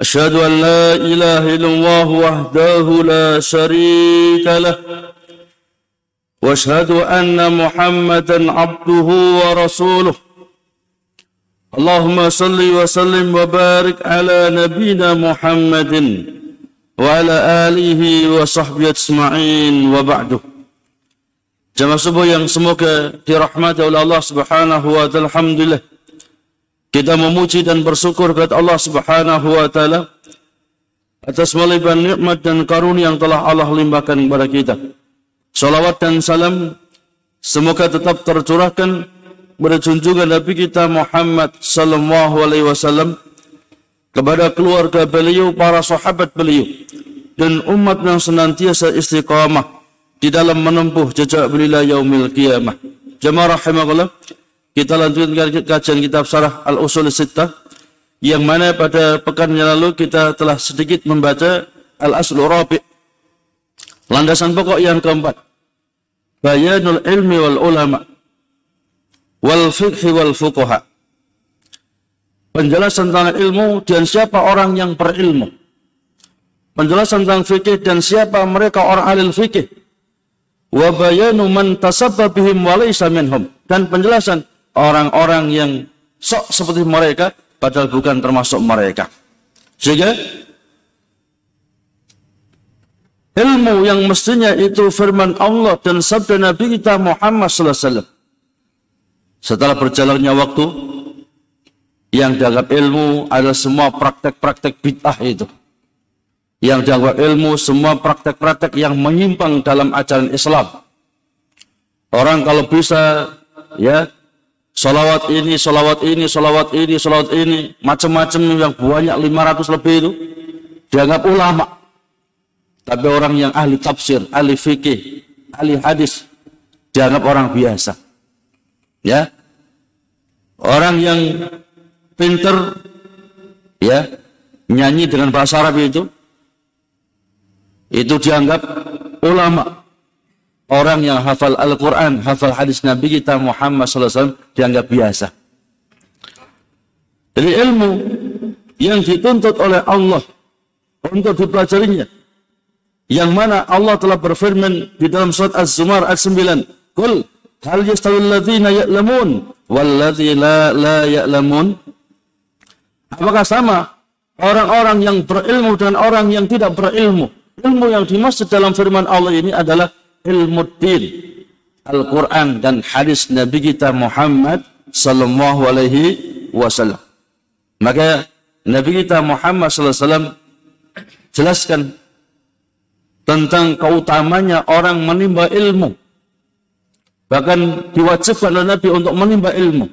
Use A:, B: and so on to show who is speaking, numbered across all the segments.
A: أشهد أن لا إله إلا الله وحده لا شريك له وأشهد أن محمدا عبده ورسوله اللهم صل وسلم وبارك على نبينا محمد وعلى آله وصحبه أجمعين وبعده Jamaah subuh yang semoga dirahmati oleh Allah Subhanahu wa taala. Alhamdulillah. Kita memuji dan bersyukur kepada Allah Subhanahu wa taala atas melimpah nikmat dan karunia yang telah Allah limpahkan kepada kita. Salawat dan salam semoga tetap tercurahkan kepada junjungan Nabi kita Muhammad sallallahu alaihi wasallam kepada keluarga beliau, para sahabat beliau dan umat yang senantiasa istiqamah di dalam menempuh jejak beliau yaumil qiyamah. Jemaah rahimakumullah, kita lanjutkan kajian kitab Sarah Al-Usul Sittah yang mana pada pekan yang lalu kita telah sedikit membaca Al-Aslu Rabi' landasan pokok yang keempat. Bayanul ilmi wal ulama wal fiqhi wal fuqaha. Penjelasan tentang ilmu dan siapa orang yang berilmu. Penjelasan tentang fikih dan siapa mereka orang ahli fikih wa bayanu man tasabbabihim wa laysa minhum dan penjelasan orang-orang yang sok seperti mereka padahal bukan termasuk mereka. Sehingga ilmu yang mestinya itu firman Allah dan sabda Nabi kita Muhammad sallallahu alaihi wasallam. Setelah berjalannya waktu yang dianggap ilmu adalah semua praktek-praktek bid'ah itu yang dianggap ilmu semua praktek-praktek yang menyimpang dalam ajaran Islam. Orang kalau bisa ya solawat ini, solawat ini, solawat ini, solawat ini, macam-macam yang banyak 500 lebih itu dianggap ulama. Tapi orang yang ahli tafsir, ahli fikih, ahli hadis dianggap orang biasa. Ya. Orang yang pinter ya nyanyi dengan bahasa Arab itu itu dianggap ulama. Orang yang hafal Al-Quran, hafal hadis Nabi kita Muhammad SAW dianggap biasa. Jadi ilmu yang dituntut oleh Allah untuk dipelajarinya. Yang mana Allah telah berfirman di dalam surat Az-Zumar ayat 9. Kul hal yastawil ladhina ya'lamun wal la la ya'lamun. Apakah sama orang-orang yang berilmu dan orang yang tidak berilmu? Ilmu yang dimaksud dalam firman Allah ini adalah ilmu din. Al-Quran dan hadis Nabi kita Muhammad sallallahu alaihi wasallam. Maka Nabi kita Muhammad sallallahu alaihi wasallam jelaskan tentang keutamanya orang menimba ilmu. Bahkan diwajibkan oleh Nabi untuk menimba ilmu.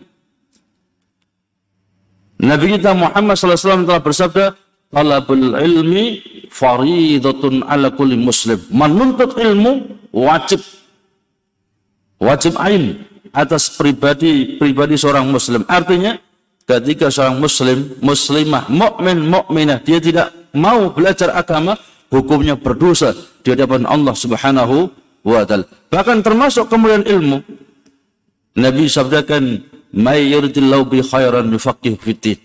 A: Nabi kita Muhammad sallallahu alaihi wasallam telah bersabda, talabul ilmi faridatun ala kulli muslim. Menuntut ilmu wajib wajib ain atas pribadi pribadi seorang muslim. Artinya ketika seorang muslim, muslimah, mukmin, mukminah dia tidak mau belajar agama, hukumnya berdosa di hadapan Allah Subhanahu wa taala. Bahkan termasuk kemudian ilmu Nabi sabdakan, "May yuridillahu bi khairan yufaqqih fiddin."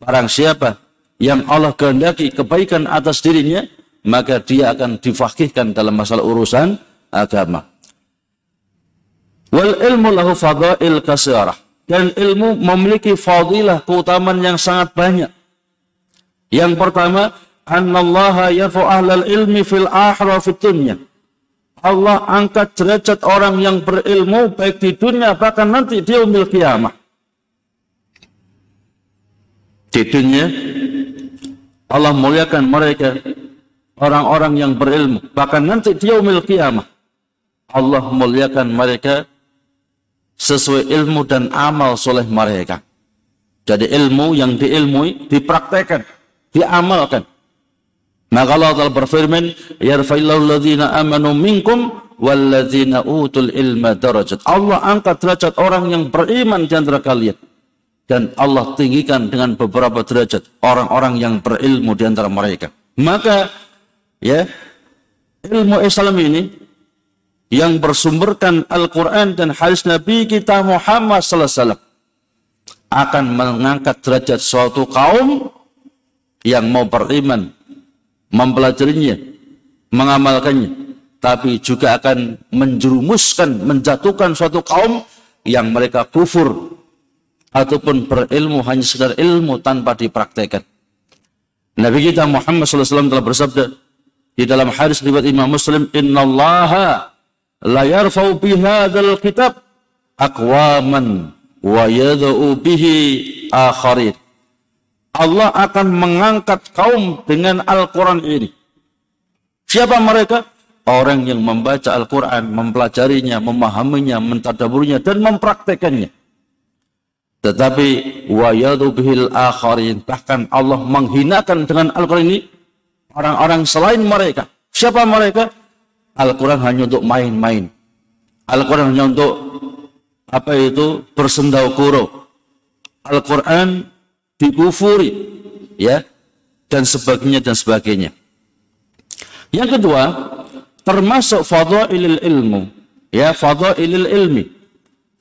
A: Barang siapa yang Allah kehendaki kebaikan atas dirinya, maka dia akan difakihkan dalam masalah urusan agama. Wal ilmu lahu fadail kasirah. Dan ilmu memiliki fadilah keutamaan yang sangat banyak. Yang pertama, annallaha yarfu ahlal ilmi fil akhirah fit dunya. Allah angkat derajat orang yang berilmu baik di dunia bahkan nanti di umil kiamah. Di dunia Allah muliakan mereka orang-orang yang berilmu. Bahkan nanti di yaumil qiyamah Allah muliakan mereka sesuai ilmu dan amal soleh mereka. Jadi ilmu yang diilmui dipraktekkan diamalkan. Maka Allah telah berfirman, "Yarfa'illahu alladhina amanu minkum walladzina utul ilma darajat." Allah angkat derajat orang yang beriman di antara kalian. Dan Allah tinggikan dengan beberapa derajat orang-orang yang berilmu di antara mereka. Maka ya, ilmu Islam ini yang bersumberkan Al-Quran dan hadis Nabi kita Muhammad wasallam akan mengangkat derajat suatu kaum yang mau beriman mempelajarinya, mengamalkannya, tapi juga akan menjerumuskan, menjatuhkan suatu kaum yang mereka kufur ataupun berilmu hanya sekedar ilmu tanpa dipraktekkan. Nabi kita Muhammad SAW telah bersabda di dalam hadis riwayat Imam Muslim, Inna Allah la yarfau bihadal kitab aqwaman wa yadau bihi akharin. Allah akan mengangkat kaum dengan Al-Quran ini. Siapa mereka? Orang yang membaca Al-Quran, mempelajarinya, memahaminya, mentadaburinya, dan mempraktekannya. Tetapi wa bihil akharin. Bahkan Allah menghinakan dengan Al-Quran ini orang-orang selain mereka. Siapa mereka? Al-Quran hanya untuk main-main. Al-Quran hanya untuk apa itu bersendau kuro. Al-Quran dikufuri ya dan sebagainya dan sebagainya. Yang kedua, termasuk fadhailil ilmu, ya fadhailil ilmi.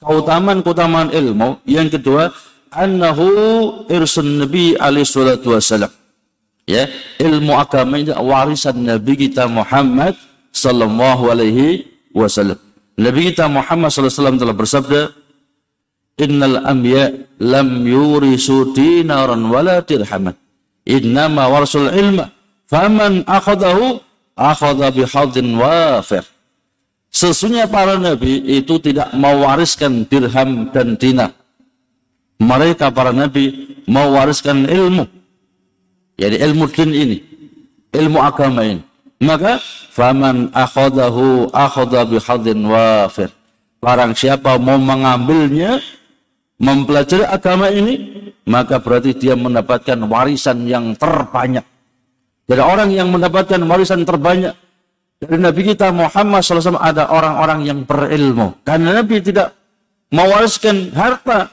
A: Keutamaan-keutamaan ilmu. Yang kedua, annahu irsun Nabi alaihi salatu wasallam. Ya, ilmu agama ini warisan Nabi kita Muhammad sallallahu alaihi wasallam. Nabi kita Muhammad sallallahu alaihi wasallam telah bersabda, innal anbiya lam yurisu dinaran wala dirhaman. Innama warasul ilma faman akhadahu akhadha bihadin wafir. Sesungguhnya para nabi itu tidak mewariskan dirham dan dinar. Mereka para nabi mewariskan ilmu. Jadi ilmu din ini ilmu agama ini maka faman akhadahu akhadha bihadin wafir barang siapa mau mengambilnya mempelajari agama ini, maka berarti dia mendapatkan warisan yang terbanyak. Jadi orang yang mendapatkan warisan terbanyak dari Nabi kita Muhammad SAW ada orang-orang yang berilmu. Karena Nabi tidak mewariskan harta.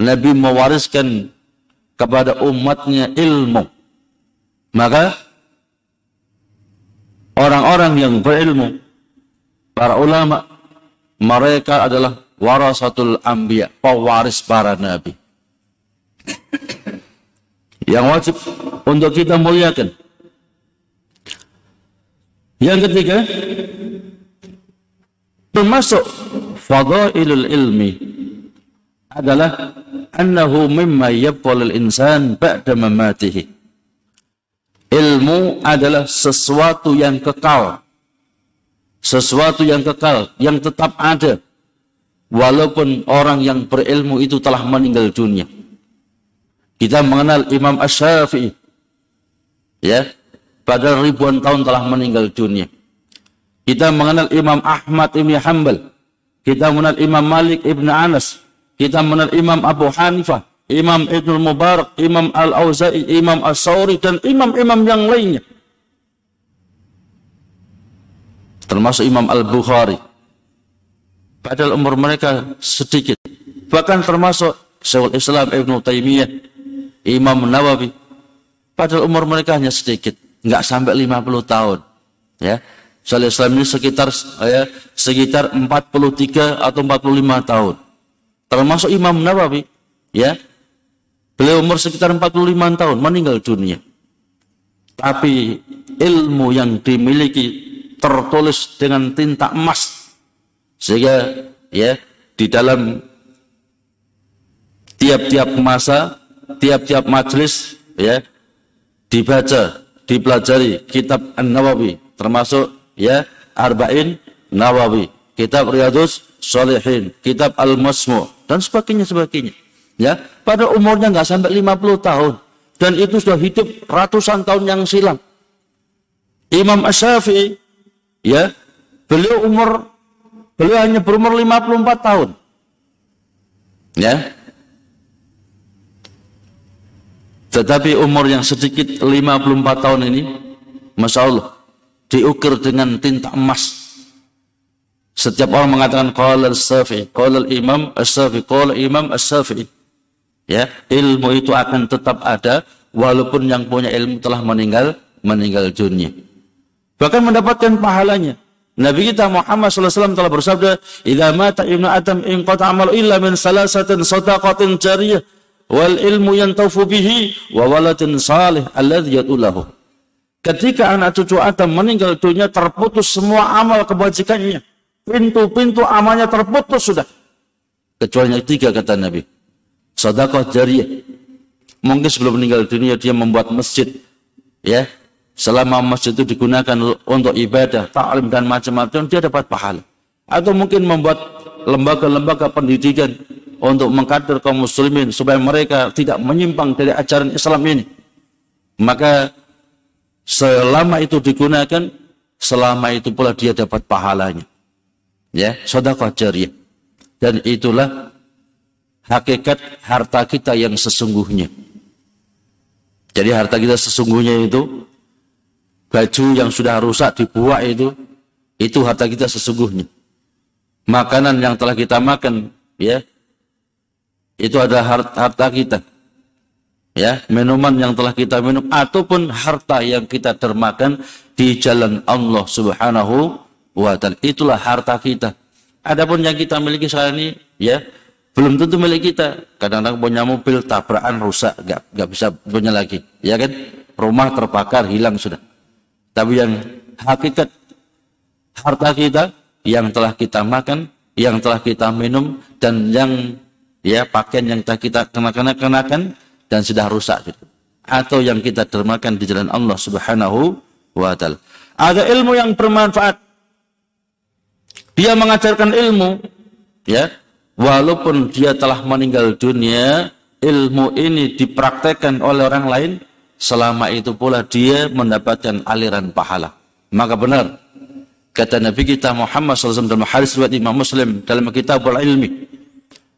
A: Nabi mewariskan kepada umatnya ilmu. Maka orang-orang yang berilmu, para ulama, mereka adalah warasatul anbiya, pewaris para nabi. Yang wajib untuk kita muliakan. Yang ketiga, termasuk fadailul ilmi adalah annahu mimma yabqalul insan ba'da mamatihi. Ilmu adalah sesuatu yang kekal. Sesuatu yang kekal, yang tetap ada walaupun orang yang berilmu itu telah meninggal dunia. Kita mengenal Imam Ash-Syafi'i. Ya, pada ribuan tahun telah meninggal dunia. Kita mengenal Imam Ahmad Ibn Hanbal. Kita mengenal Imam Malik Ibn Anas. Kita mengenal Imam Abu Hanifah. Imam Ibn Mubarak, Imam Al-Auza'i, Imam As-Sawri, dan imam-imam yang lainnya. Termasuk Imam Al-Bukhari Padahal umur mereka sedikit. Bahkan termasuk Syekhul Islam Ibn Taimiyah, Imam Nawawi. Padahal umur mereka hanya sedikit. Enggak sampai 50 tahun. Ya. Syekhul Islam ini sekitar ya, sekitar 43 atau 45 tahun. Termasuk Imam Nawawi. Ya. Beliau umur sekitar 45 tahun meninggal dunia. Tapi ilmu yang dimiliki tertulis dengan tinta emas sehingga ya di dalam tiap-tiap masa, tiap-tiap majelis ya dibaca, dipelajari kitab An-Nawawi termasuk ya Arba'in Nawawi, kitab Riyadus Shalihin, kitab Al-Masmu dan sebagainya sebagainya. Ya, pada umurnya nggak sampai 50 tahun dan itu sudah hidup ratusan tahun yang silam. Imam Asy-Syafi'i ya, beliau umur Beliau hanya berumur 54 tahun. Ya. Tetapi umur yang sedikit 54 tahun ini, Masya Allah, diukir dengan tinta emas. Setiap orang mengatakan qala as-safi, qala imam as-safi, qala imam as-safi. Ya, ilmu itu akan tetap ada walaupun yang punya ilmu telah meninggal meninggal dunia. Bahkan mendapatkan pahalanya. Nabi kita Muhammad SAW telah bersabda, "Idza mata ibnu Adam in qata amal illa min salasatin sadaqatin jariyah wal ilmu yantaufu bihi wa waladin salih alladhi yatulahu." Ketika anak cucu Adam meninggal dunia terputus semua amal kebajikannya. Pintu-pintu amalnya terputus sudah. Kecuali tiga kata Nabi. Sedekah jariyah. Mungkin sebelum meninggal dunia dia membuat masjid. Ya, selama masjid itu digunakan untuk ibadah, ta'lim dan macam-macam, dia dapat pahala. Atau mungkin membuat lembaga-lembaga pendidikan untuk mengkader kaum muslimin supaya mereka tidak menyimpang dari ajaran Islam ini. Maka selama itu digunakan, selama itu pula dia dapat pahalanya. Ya, sedekah jariyah. Dan itulah hakikat harta kita yang sesungguhnya. Jadi harta kita sesungguhnya itu baju yang sudah rusak dibuat itu itu harta kita sesungguhnya. Makanan yang telah kita makan ya itu ada harta kita. Ya minuman yang telah kita minum ataupun harta yang kita dermakan di jalan Allah Subhanahu wa taala. Itulah harta kita. Adapun yang kita miliki sekarang ini ya belum tentu milik kita kadang-kadang punya mobil tabrakan rusak gak, gak bisa punya lagi ya kan rumah terbakar hilang sudah tapi yang hakikat harta kita yang telah kita makan, yang telah kita minum dan yang ya pakaian yang telah kita kenakan kenakan dan sudah rusak gitu. Atau yang kita dermakan di jalan Allah Subhanahu wa taala. Ada ilmu yang bermanfaat. Dia mengajarkan ilmu ya, walaupun dia telah meninggal dunia, ilmu ini dipraktekkan oleh orang lain selama itu pula dia mendapatkan aliran pahala. Maka benar kata Nabi kita Muhammad SAW dalam hadis riwayat Imam Muslim dalam kitab ilmi.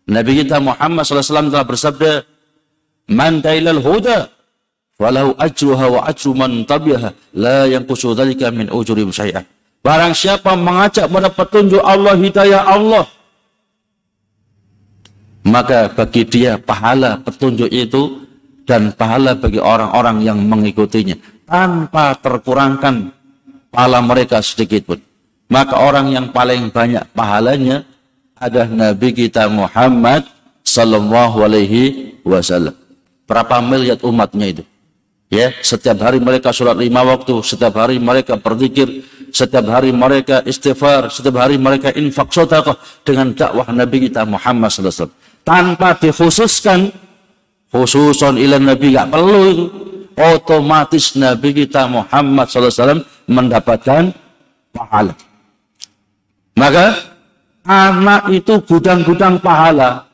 A: Nabi kita Muhammad SAW telah bersabda, "Man tailal huda walau ajruha wa ajru man tabiha la yanqusu dzalika min ujuri syai'ah." Barang siapa mengajak pada petunjuk Allah, hidayah Allah, maka bagi dia pahala petunjuk itu dan pahala bagi orang-orang yang mengikutinya tanpa terkurangkan pahala mereka sedikit pun. Maka orang yang paling banyak pahalanya adalah Nabi kita Muhammad sallallahu alaihi wasallam. Berapa miliar umatnya itu? Ya, setiap hari mereka sholat lima waktu, setiap hari mereka berzikir, setiap hari mereka istighfar, setiap hari mereka infak sedekah dengan dakwah Nabi kita Muhammad sallallahu alaihi wasallam. Tanpa dikhususkan khususon ilan Nabi gak perlu otomatis Nabi kita Muhammad SAW mendapatkan pahala. Maka anak itu gudang-gudang pahala.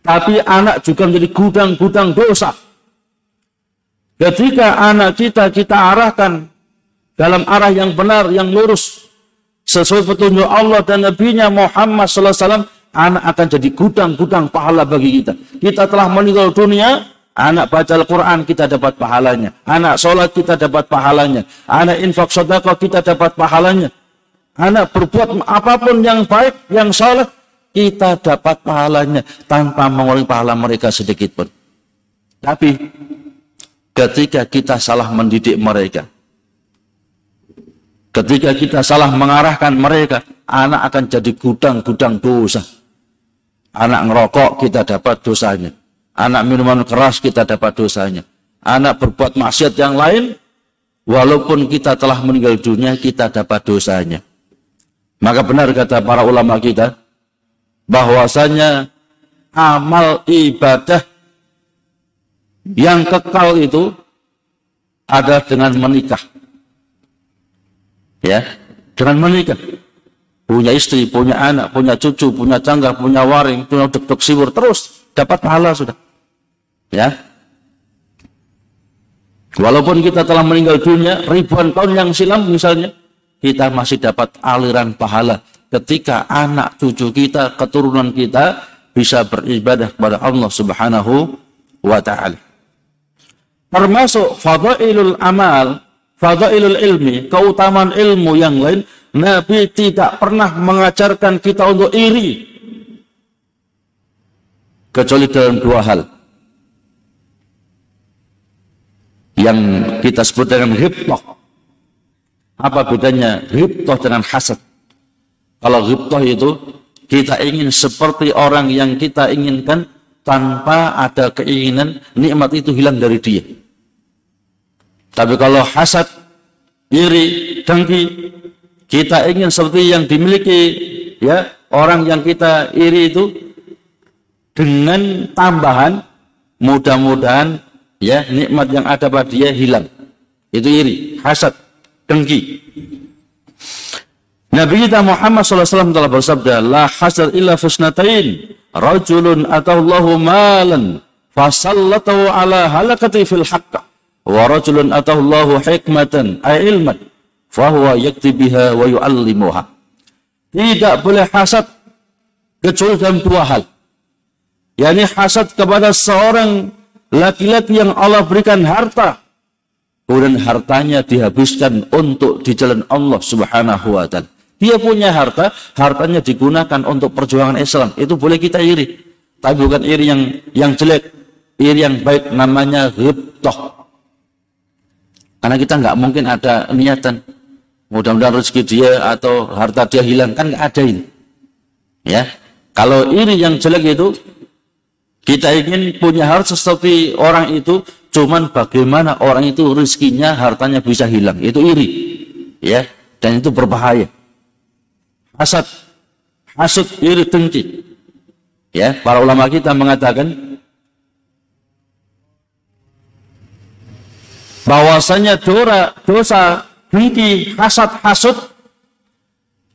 A: Tapi anak juga menjadi gudang-gudang dosa. Ketika anak kita kita arahkan dalam arah yang benar, yang lurus sesuai petunjuk Allah dan Nabi-Nya Muhammad SAW anak akan jadi gudang-gudang pahala bagi kita. Kita telah meninggal dunia, anak baca Al-Quran kita dapat pahalanya. Anak sholat kita dapat pahalanya. Anak infak sodako kita dapat pahalanya. Anak berbuat apa pun yang baik, yang sholat, kita dapat pahalanya tanpa mengurangi pahala mereka sedikit pun. Tapi ketika kita salah mendidik mereka, ketika kita salah mengarahkan mereka, anak akan jadi gudang-gudang dosa Anak ngerokok kita dapat dosanya. Anak minuman keras kita dapat dosanya. Anak berbuat maksiat yang lain, walaupun kita telah meninggal dunia, kita dapat dosanya. Maka benar kata para ulama kita, bahwasanya amal ibadah yang kekal itu ada dengan menikah. Ya, dengan menikah punya istri, punya anak, punya cucu, punya cangga, punya waring, punya dek siwur, terus dapat pahala sudah. Ya. Walaupun kita telah meninggal dunia ribuan tahun yang silam misalnya, kita masih dapat aliran pahala ketika anak cucu kita, keturunan kita bisa beribadah kepada Allah Subhanahu wa taala. termasuk fadailul amal, fadailul ilmi, keutamaan ilmu yang lain, Nabi tidak pernah mengajarkan kita untuk iri. Kecuali dalam dua hal. Yang kita sebut dengan hibtoh. Apa bedanya hibtoh dengan hasad? Kalau hibtoh itu kita ingin seperti orang yang kita inginkan tanpa ada keinginan nikmat itu hilang dari dia. Tapi kalau hasad, iri, dengki, kita ingin seperti yang dimiliki ya orang yang kita iri itu dengan tambahan mudah-mudahan ya nikmat yang ada pada dia hilang. Itu iri, hasad, dengki. Nabi kita Muhammad SAW telah bersabda, La hasad illa fusnatain, rajulun atahullahu malan, fasallatahu ala halakati fil haqqa, wa rajulun atahullahu hikmatan, ay ilman, fahuwa yakti biha wa yu'allimuha. Tidak boleh hasad, kecuali dalam dua hal. Yani hasad kepada seorang laki-laki yang Allah berikan harta, kemudian hartanya dihabiskan untuk di jalan Allah Subhanahu wa taala. Dia punya harta, hartanya digunakan untuk perjuangan Islam. Itu boleh kita iri. Tapi bukan iri yang yang jelek. Iri yang baik namanya ghibtah. Karena kita nggak mungkin ada niatan. Mudah-mudahan rezeki dia atau harta dia hilang. Kan nggak ada ini. Ya. Kalau iri yang jelek itu, kita ingin punya harta seperti orang itu, cuman bagaimana orang itu rezekinya, hartanya bisa hilang. Itu iri. Ya. Dan itu berbahaya hasad, hasud, iri, dengki. Ya, para ulama kita mengatakan bahwasanya dosa dengki, hasad, hasud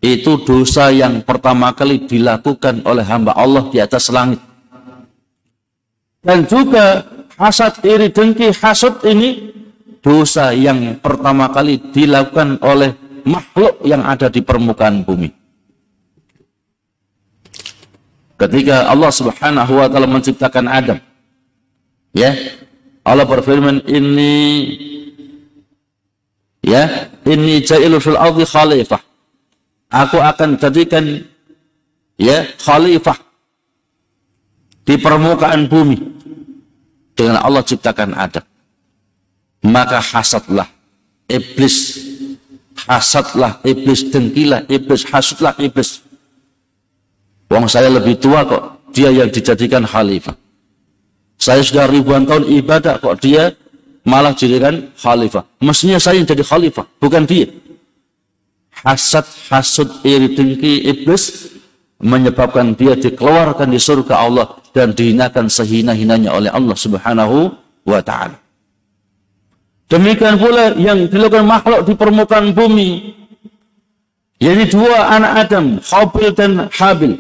A: itu dosa yang pertama kali dilakukan oleh hamba Allah di atas langit. Dan juga hasad, iri, dengki, hasud ini dosa yang pertama kali dilakukan oleh makhluk yang ada di permukaan bumi. Ketika Allah Subhanahu wa taala menciptakan Adam. Ya. Allah berfirman, "Ini ya, ini jailu fil ardi khalifah." Aku akan jadikan ya khalifah di permukaan bumi dengan Allah ciptakan Adam. Maka hasadlah iblis hasadlah iblis dengkilah iblis hasudlah iblis Wong saya lebih tua kok dia yang dijadikan khalifah. Saya sudah ribuan tahun ibadah kok dia malah jadikan khalifah. Mestinya saya yang jadi khalifah, bukan dia. Hasad, hasud, iri, dengki, iblis menyebabkan dia dikeluarkan di surga Allah dan dihinakan sehina-hinanya oleh Allah Subhanahu wa taala. Demikian pula yang dilakukan makhluk di permukaan bumi. Jadi dua anak Adam, Habil dan Habil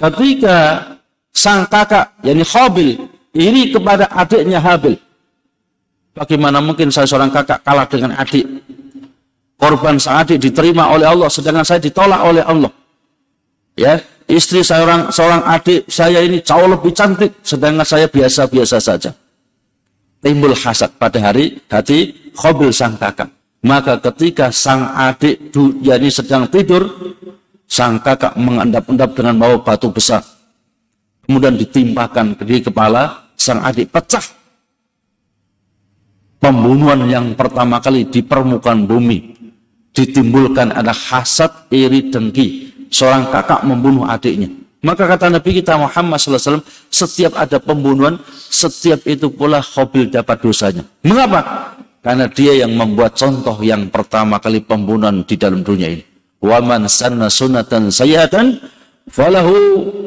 A: ketika sang kakak, yakni Khabil, iri kepada adiknya Habil. Bagaimana mungkin saya seorang kakak kalah dengan adik? Korban sang adik diterima oleh Allah, sedangkan saya ditolak oleh Allah. Ya, istri seorang seorang adik saya ini jauh lebih cantik, sedangkan saya biasa-biasa saja. Timbul hasad pada hari hati Khabil sang kakak. Maka ketika sang adik yakni sedang tidur, Sang kakak mengendap-endap dengan bawa batu besar. Kemudian ditimpakan di kepala sang adik pecah. Pembunuhan yang pertama kali di permukaan bumi. Ditimbulkan ada hasad, iri, dengki. Seorang kakak membunuh adiknya. Maka kata Nabi kita Muhammad SAW, setiap ada pembunuhan, setiap itu pula Khobil dapat dosanya. Mengapa? Karena dia yang membuat contoh yang pertama kali pembunuhan di dalam dunia ini wa man sanna sunatan sayyatan falahu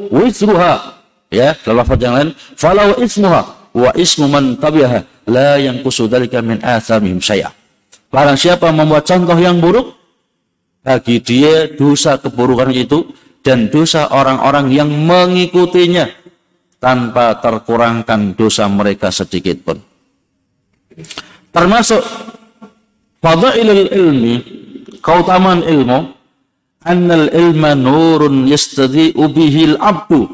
A: wisruha ya dalam yang lain falahu ismuha wa ismu man tabiha la yanqusu dzalika min athamihim syai'a. Barang siapa membuat contoh yang buruk bagi dia dosa keburukan itu dan dosa orang-orang yang mengikutinya tanpa terkurangkan dosa mereka sedikit pun. Termasuk fadailul ilmi keutamaan ilmu annal ilma nurun yastadhi'u bihi al-'abdu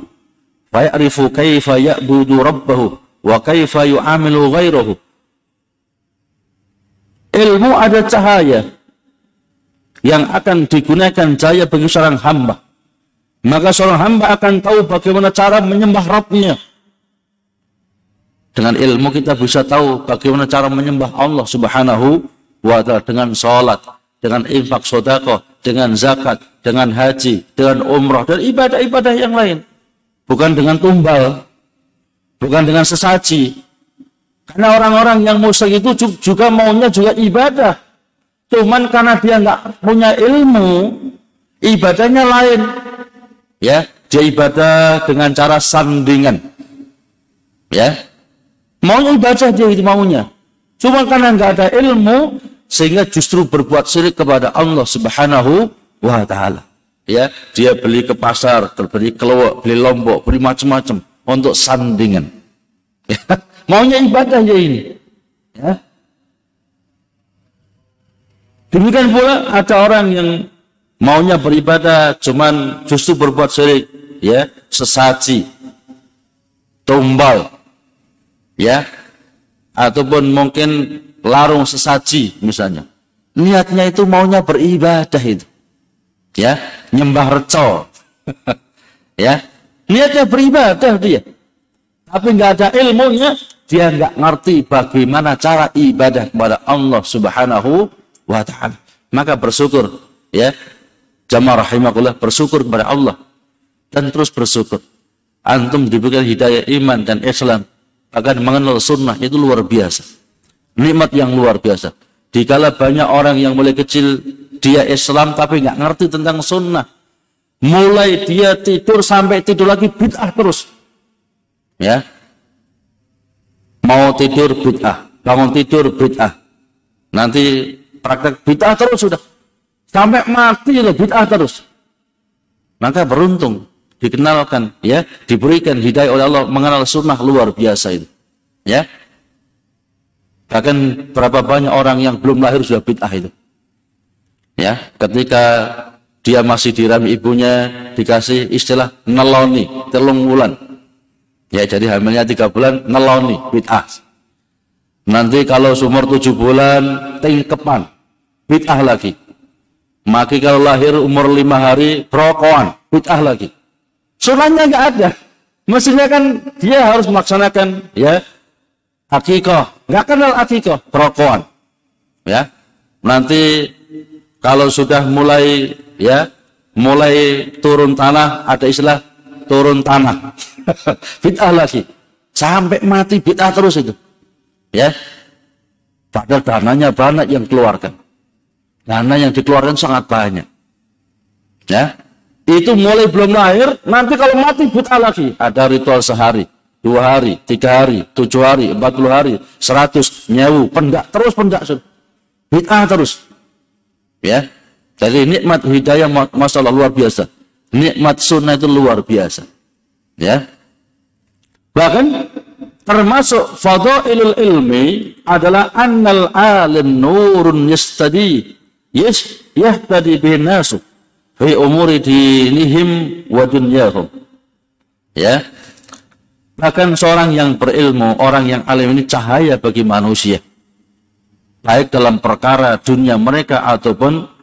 A: fa ya'rifu kaifa ya'budu rabbahu wa kaifa yu'amilu ghairahu ilmu ada cahaya yang akan digunakan cahaya bagi seorang hamba. Maka seorang hamba akan tahu bagaimana cara menyembah Rabbnya. Dengan ilmu kita bisa tahu bagaimana cara menyembah Allah subhanahu wa ta'ala dengan sholat, dengan infak sodako, dengan zakat, dengan haji, dengan umrah, dan ibadah-ibadah yang lain. Bukan dengan tumbal, bukan dengan sesaji. Karena orang-orang yang musyrik itu juga maunya juga ibadah. Cuman karena dia nggak punya ilmu, ibadahnya lain. Ya, dia ibadah dengan cara sandingan. Ya, maunya ibadah dia itu maunya. Cuma karena nggak ada ilmu, sehingga justru berbuat syirik kepada Allah Subhanahu wa taala. Ya, dia beli ke pasar, terbeli keluar, beli lombok, beli macam-macam untuk sandingan. Ya, maunya ibadah ya ini. Ya, Demikian pula ada orang yang maunya beribadah cuman justru berbuat syirik, ya, sesaji, tumbal, ya, ataupun mungkin larung sesaji misalnya. Niatnya itu maunya beribadah itu. Ya, nyembah reco. ya, niatnya beribadah dia. Tapi nggak ada ilmunya, dia nggak ngerti bagaimana cara ibadah kepada Allah Subhanahu wa taala. Maka bersyukur ya. Jamaah rahimakumullah bersyukur kepada Allah dan terus bersyukur. Antum diberikan hidayah iman dan Islam akan mengenal sunnah itu luar biasa. Nikmat yang luar biasa. Dikala banyak orang yang mulai kecil dia Islam tapi nggak ngerti tentang sunnah. Mulai dia tidur sampai tidur lagi bid'ah terus. Ya. Mau tidur bid'ah, bangun tidur bid'ah. Nanti praktek bid'ah terus sudah. Sampai mati loh bid'ah terus. Maka beruntung dikenalkan ya, diberikan hidayah oleh Allah mengenal sunnah luar biasa itu. Ya. Bahkan berapa banyak orang yang belum lahir sudah bid'ah itu. Ya, ketika dia masih dirami ibunya dikasih istilah neloni telung bulan ya jadi hamilnya tiga bulan neloni bid'ah Nanti kalau sumur tujuh bulan, tingkepan. Bid'ah lagi. Maki kalau lahir umur lima hari, perokokan. Bid'ah lagi. Sunahnya nggak ada. Mestinya kan dia harus melaksanakan ya akikoh. Nggak kenal akikoh, perokokan. Ya. Nanti kalau sudah mulai ya mulai turun tanah ada istilah turun tanah bid'ah lagi sampai mati bid'ah terus itu Ya. Padahal dananya banyak yang keluarkan. Dana yang dikeluarkan sangat banyak. Ya. Itu mulai belum lahir, nanti kalau mati buta lagi. Ada ritual sehari, dua hari, tiga hari, tujuh hari, empat puluh hari, seratus, nyewu, pendak, terus pendak. Bid'ah terus. Ya. Jadi nikmat hidayah masalah luar biasa. Nikmat sunnah itu luar biasa. Ya. Bahkan termasuk fadailul ilmi adalah annal alim nurun yastadi yes yahtadi bin nasu fi umuri dinihim wa dunyahum ya bahkan seorang yang berilmu orang yang alim ini cahaya bagi manusia baik dalam perkara dunia mereka ataupun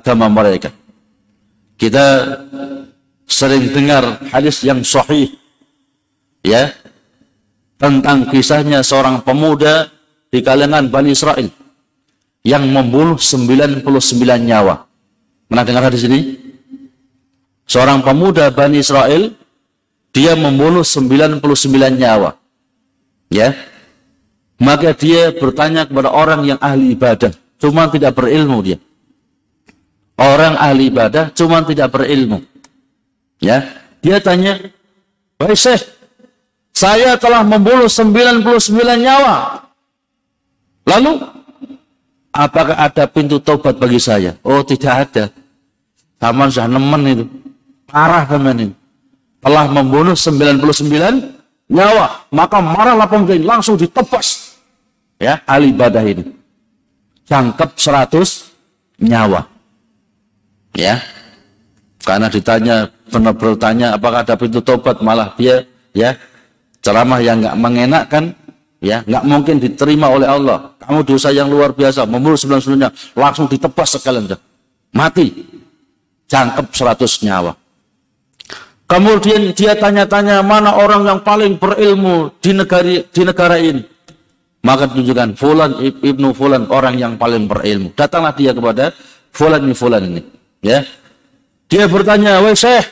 A: agama mereka kita sering dengar hadis yang sahih ya tentang kisahnya seorang pemuda di kalangan Bani Israel yang membunuh 99 nyawa. Pernah dengar di sini? Seorang pemuda Bani Israel dia membunuh 99 nyawa. Ya. Maka dia bertanya kepada orang yang ahli ibadah, cuma tidak berilmu dia. Orang ahli ibadah cuma tidak berilmu. Ya. Dia tanya, "Baik, saya telah membunuh 99 nyawa. Lalu, apakah ada pintu taubat bagi saya? Oh, tidak ada. Taman sudah nemen itu. Parah teman ini. Telah membunuh 99 nyawa. Maka marahlah pemerintah langsung ditebas. Ya, ahli ibadah ini. Cangkep 100 nyawa. Ya. Karena ditanya, benar bertanya apakah ada pintu tobat malah dia ya ceramah yang nggak mengenakkan, ya nggak mungkin diterima oleh Allah. Kamu dosa yang luar biasa, membunuh sembilan sebelumnya, langsung ditebas sekalian, mati, jangkep seratus nyawa. Kemudian dia tanya-tanya mana orang yang paling berilmu di negara di negara ini. Maka tunjukkan Fulan ibnu Fulan orang yang paling berilmu. Datanglah dia kepada Fulan ibnu Fulan ini. Ya, dia bertanya, wahai Syekh,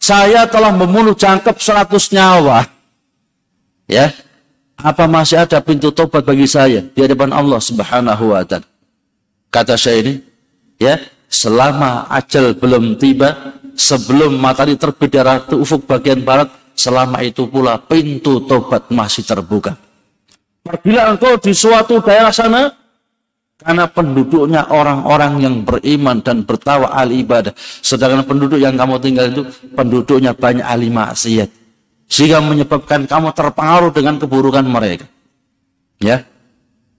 A: saya telah membunuh jangkep seratus nyawa. Ya, apa masih ada pintu tobat bagi saya di hadapan Allah Subhanahu wa taala? Kata saya ini, ya, selama ajal belum tiba, sebelum matahari terbit dari ufuk bagian barat, selama itu pula pintu tobat masih terbuka. Apabila engkau di suatu daerah sana, karena penduduknya orang-orang yang beriman dan bertawa ahli ibadah. Sedangkan penduduk yang kamu tinggal itu penduduknya banyak ahli maksiat sehingga menyebabkan kamu terpengaruh dengan keburukan mereka. Ya.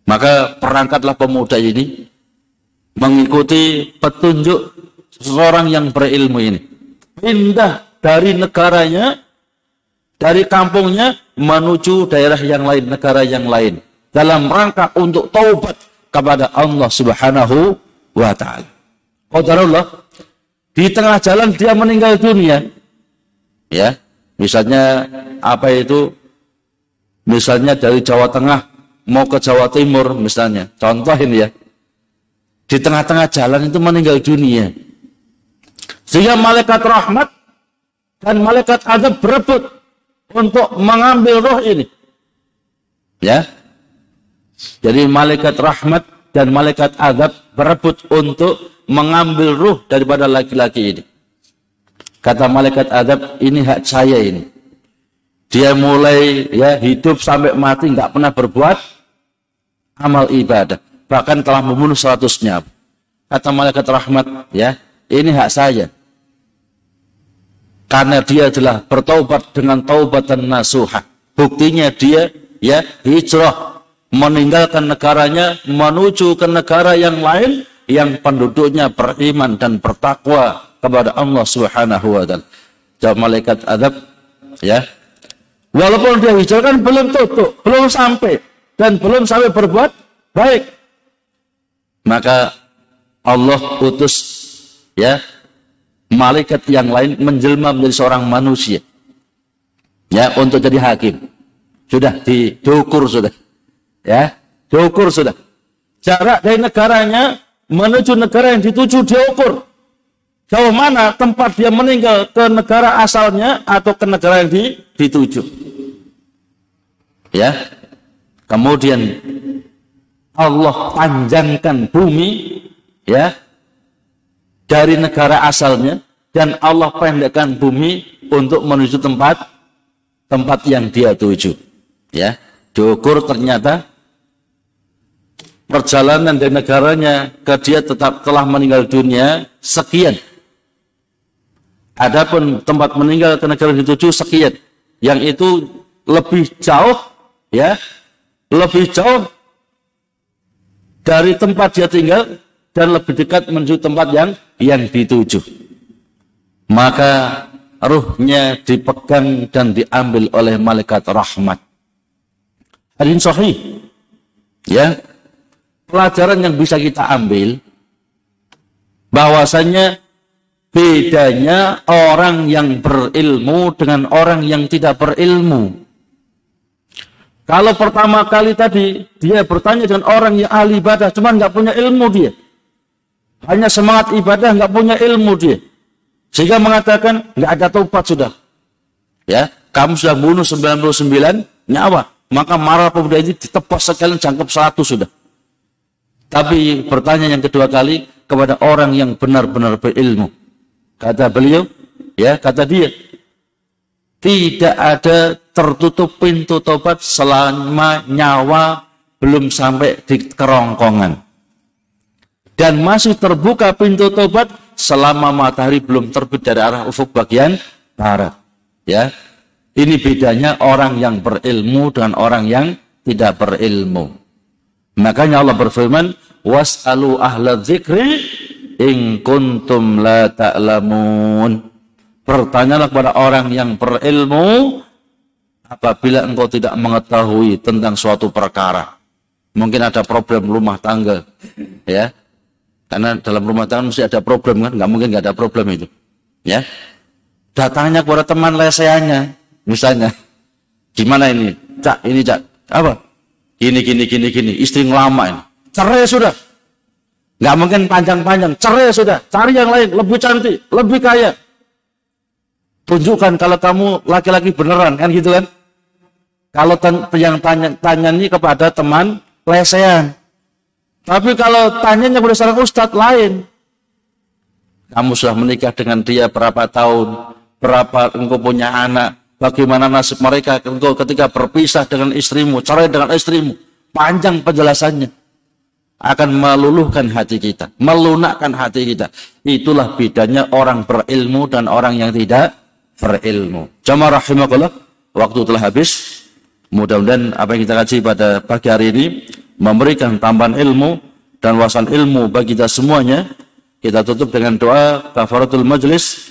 A: Maka perangkatlah pemuda ini mengikuti petunjuk seseorang yang berilmu ini. Pindah dari negaranya, dari kampungnya menuju daerah yang lain, negara yang lain. Dalam rangka untuk taubat kepada Allah Subhanahu wa taala. Qadarullah di tengah jalan dia meninggal dunia. Ya, Misalnya apa itu? Misalnya dari Jawa Tengah mau ke Jawa Timur misalnya. Contoh ini ya. Di tengah-tengah jalan itu meninggal dunia. Sehingga malaikat rahmat dan malaikat adab berebut untuk mengambil roh ini. Ya. Jadi malaikat rahmat dan malaikat adab berebut untuk mengambil ruh daripada laki-laki ini. Kata malaikat adab, ini hak saya ini. Dia mulai ya hidup sampai mati nggak pernah berbuat amal ibadah. Bahkan telah membunuh seratusnya. Kata malaikat rahmat, ya ini hak saya. Karena dia adalah bertaubat dengan taubatan nasuha. Buktinya dia ya hijrah meninggalkan negaranya menuju ke negara yang lain yang penduduknya beriman dan bertakwa kepada Allah Subhanahu wa taala. Jawab malaikat adab ya. Walaupun dia hijau kan belum tutup, belum sampai dan belum sampai berbuat baik. Maka Allah utus ya malaikat yang lain menjelma menjadi seorang manusia. Ya, untuk jadi hakim. Sudah diukur sudah. Ya, diukur sudah. Jarak dari negaranya menuju negara yang dituju diukur. Jauh mana tempat dia meninggal ke negara asalnya atau ke negara yang dituju. Ya. Kemudian Allah panjangkan bumi ya dari negara asalnya dan Allah pendekkan bumi untuk menuju tempat tempat yang dia tuju. Ya, diukur ternyata perjalanan dari negaranya ke dia tetap telah meninggal dunia sekian Adapun tempat meninggal ke negara dituju sekian. Yang itu lebih jauh ya, lebih jauh dari tempat dia tinggal dan lebih dekat menuju tempat yang yang dituju. Maka ruhnya dipegang dan diambil oleh malaikat rahmat. Hadis sahih. Ya. Pelajaran yang bisa kita ambil bahwasanya bedanya orang yang berilmu dengan orang yang tidak berilmu. Kalau pertama kali tadi dia bertanya dengan orang yang ahli ibadah, cuma nggak punya ilmu dia. Hanya semangat ibadah, nggak punya ilmu dia. Sehingga mengatakan nggak ada tobat sudah. Ya, kamu sudah bunuh 99 nyawa. Maka marah pemuda ini ditebas sekalian jangkep satu sudah. Tapi bertanya yang kedua kali kepada orang yang benar-benar berilmu. Kata beliau, ya kata dia, tidak ada tertutup pintu tobat selama nyawa belum sampai di kerongkongan. Dan masih terbuka pintu tobat selama matahari belum terbit dari arah ufuk bagian barat. Ya, ini bedanya orang yang berilmu dengan orang yang tidak berilmu. Makanya Allah berfirman, "Was'alu ahla dzikri in kuntum la ta'lamun. Bertanyalah kepada orang yang berilmu apabila engkau tidak mengetahui tentang suatu perkara. Mungkin ada problem rumah tangga, ya. Karena dalam rumah tangga mesti ada problem kan, nggak mungkin nggak ada problem itu, ya. Datangnya kepada teman lesehannya, misalnya, gimana ini, cak, ini cak, apa? Gini, gini, gini, gini, istri ngelama ini, cerai sudah, nggak mungkin panjang-panjang, cerai sudah, cari yang lain, lebih cantik, lebih kaya, tunjukkan kalau kamu laki-laki beneran kan gitu kan? Kalau yang tanya, tanya ini kepada teman lesehan. Tapi kalau tanyanya pada seorang ustadz lain. Kamu sudah menikah dengan dia berapa tahun? Berapa engkau punya anak bagaimana nasib mereka ketika berpisah dengan istrimu cerai dengan istrimu panjang penjelasannya akan meluluhkan hati kita melunakkan hati kita itulah bedanya orang berilmu dan orang yang tidak berilmu. Jamaah rahimakallah, waktu telah habis. Mudah-mudahan apa yang kita kaji pada pagi hari ini memberikan tambahan ilmu dan wawasan ilmu bagi kita semuanya. Kita tutup dengan doa kafaratul majlis.